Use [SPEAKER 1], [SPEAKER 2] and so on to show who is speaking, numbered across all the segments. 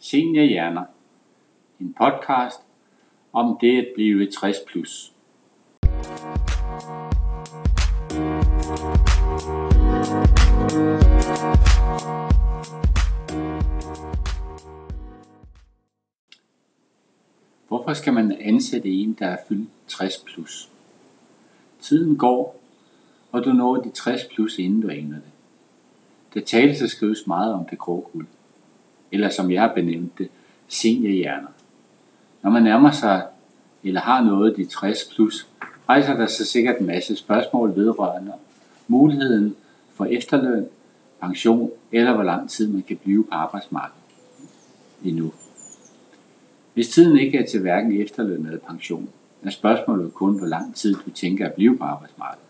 [SPEAKER 1] Seniorhjerner. En podcast om det at blive 60 plus. Hvorfor skal man ansætte en, der er fyldt 60 plus? Tiden går, og du når de 60 plus, inden du aner det. Der tales og skrives meget om det grå guld, eller som jeg har benævnt det, seniorhjerner. Når man nærmer sig, eller har nået de 60 plus, rejser der sig sikkert en masse spørgsmål vedrørende muligheden for efterløn, pension eller hvor lang tid man kan blive på arbejdsmarkedet endnu. Hvis tiden ikke er til hverken efterløn eller pension, er spørgsmålet kun, hvor lang tid du tænker at blive på arbejdsmarkedet.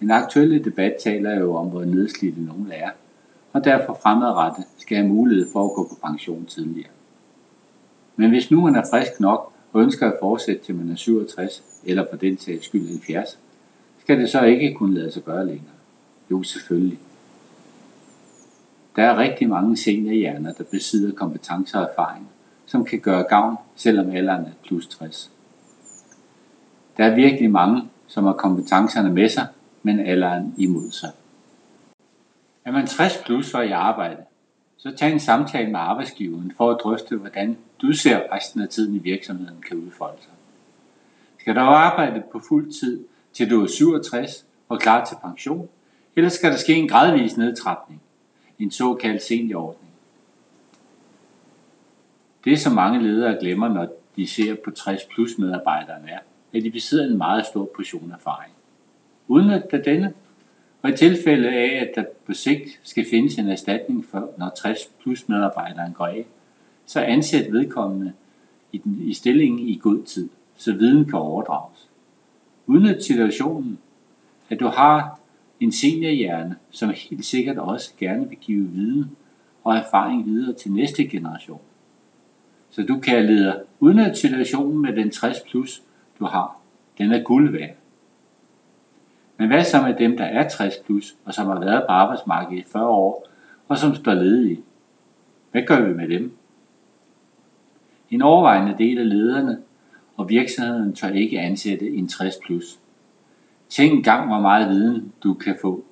[SPEAKER 1] Den aktuelle debat taler jo om, hvor nedslidte nogen er, og derfor fremadrettet skal have mulighed for at gå på pension tidligere. Men hvis nu man er frisk nok og ønsker at fortsætte til man er 67, eller for den sags skyld 70, skal det så ikke kunne lade sig gøre længere? Jo, selvfølgelig. Der er rigtig mange seniorhjerner, der besidder kompetencer og erfaring, som kan gøre gavn, selvom alderen er plus 60. Der er virkelig mange, som har kompetencerne med sig, men alderen imod sig. Er man 60 plus og i arbejde, så tag en samtale med arbejdsgiveren for at drøfte, hvordan du ser resten af tiden i virksomheden kan udfolde sig. Skal du arbejde på fuld tid, til du er 67 og klar til pension, eller skal der ske en gradvis nedtrapning, en såkaldt seniorordning? Det, som mange ledere glemmer, når de ser på 60 plus medarbejderne er, at de besidder en meget stor portion erfaring. Udnyt denne, og i tilfælde af, at der på sigt skal findes en erstatning for, når 60 plus medarbejderen går af, så ansæt vedkommende i, den, i stillingen i god tid, så viden kan overdrages. Udnyt situationen, at du har en seniorhjerne, som helt sikkert også gerne vil give viden og erfaring videre til næste generation. Så du kan lede udnytte situationen med den 60 plus, du har. Den er guld værd. Men hvad så med dem, der er 60 plus, og som har været på arbejdsmarkedet i 40 år, og som står ledige? Hvad gør vi med dem? En overvejende del af lederne og virksomheden tør ikke ansætte en 60 plus. Tænk engang, hvor meget viden du kan få.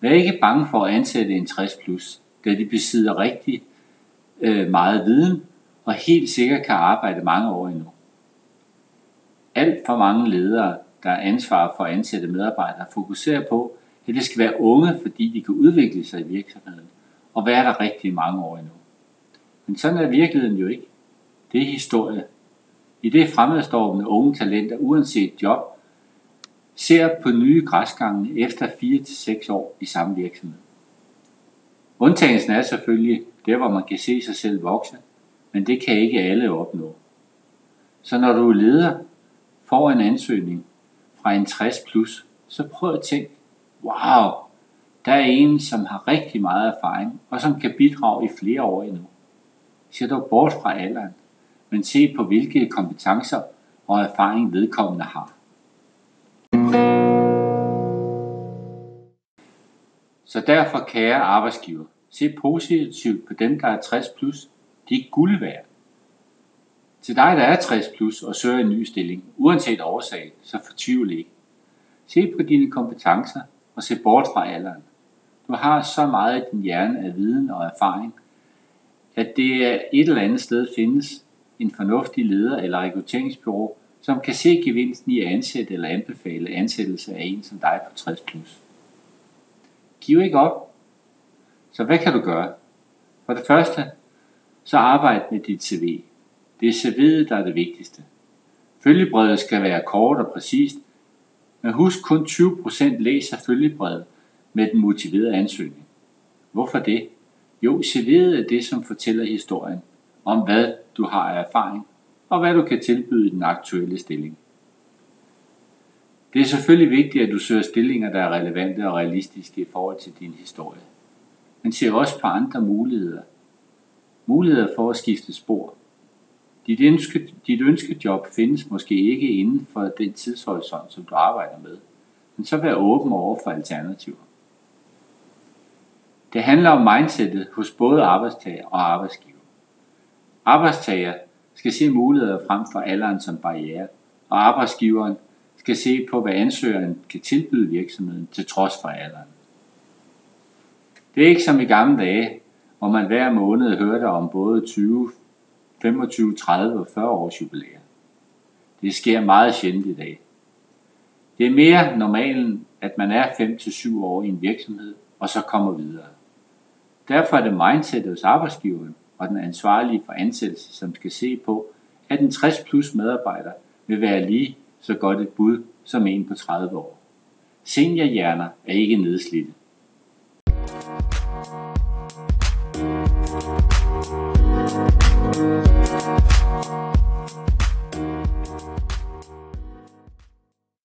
[SPEAKER 1] Vær ikke bange for at ansætte en 60 plus, da de besidder rigtig øh, meget viden og helt sikkert kan arbejde mange år endnu. Alt for mange ledere der er ansvar for at ansætte medarbejdere, fokuserer på, at det skal være unge, fordi de kan udvikle sig i virksomheden, og være der rigtig mange år endnu. Men sådan er virkeligheden jo ikke. Det er historie. I det fremadstormende unge talenter, uanset job, ser på nye græsgange efter 4-6 år i samme virksomhed. Undtagelsen er selvfølgelig der, hvor man kan se sig selv vokse, men det kan ikke alle opnå. Så når du er leder, får en ansøgning, fra en 60 plus, så prøv at tænke, wow, der er en, som har rigtig meget erfaring, og som kan bidrage i flere år endnu. Se dog bort fra alderen, men se på hvilke kompetencer og erfaring vedkommende har. Så derfor, kære arbejdsgiver, se positivt på dem, der er 60 plus. De er guld værd. Til dig, der er 60 plus og søger en ny stilling, uanset årsag, så fortvivl ikke. Se på dine kompetencer og se bort fra alderen. Du har så meget i din hjerne af viden og erfaring, at det et eller andet sted findes en fornuftig leder eller rekrutteringsbyrå, som kan se gevinsten i at ansætte eller anbefale ansættelse af en som dig på 60 plus. Giv ikke op. Så hvad kan du gøre? For det første, så arbejd med dit CV. Det er serviet, der er det vigtigste. Følgebrevet skal være kort og præcist, men husk kun 20% læser følgebrevet med den motiverede ansøgning. Hvorfor det? Jo, CV'et er det, som fortæller historien om, hvad du har af erfaring, og hvad du kan tilbyde i den aktuelle stilling. Det er selvfølgelig vigtigt, at du søger stillinger, der er relevante og realistiske i forhold til din historie. Men se også på andre muligheder. Muligheder for at skifte spor, dit, ønske, dit ønskejob findes måske ikke inden for den tidshorisont, som du arbejder med, men så vær åben over for alternativer. Det handler om mindsetet hos både arbejdstager og arbejdsgiver. Arbejdstager skal se muligheder frem for alderen som barriere, og arbejdsgiveren skal se på, hvad ansøgeren kan tilbyde virksomheden til trods for alderen. Det er ikke som i gamle dage, hvor man hver måned hørte om både 20, 25, 30 og 40 års jubilæer. Det sker meget sjældent i dag. Det er mere normalen, at man er 5-7 år i en virksomhed, og så kommer videre. Derfor er det mindsetet hos arbejdsgiveren og den ansvarlige for ansættelse, som skal se på, at en 60 plus medarbejder vil være lige så godt et bud som en på 30 år. Seniorhjerner er ikke nedslidte.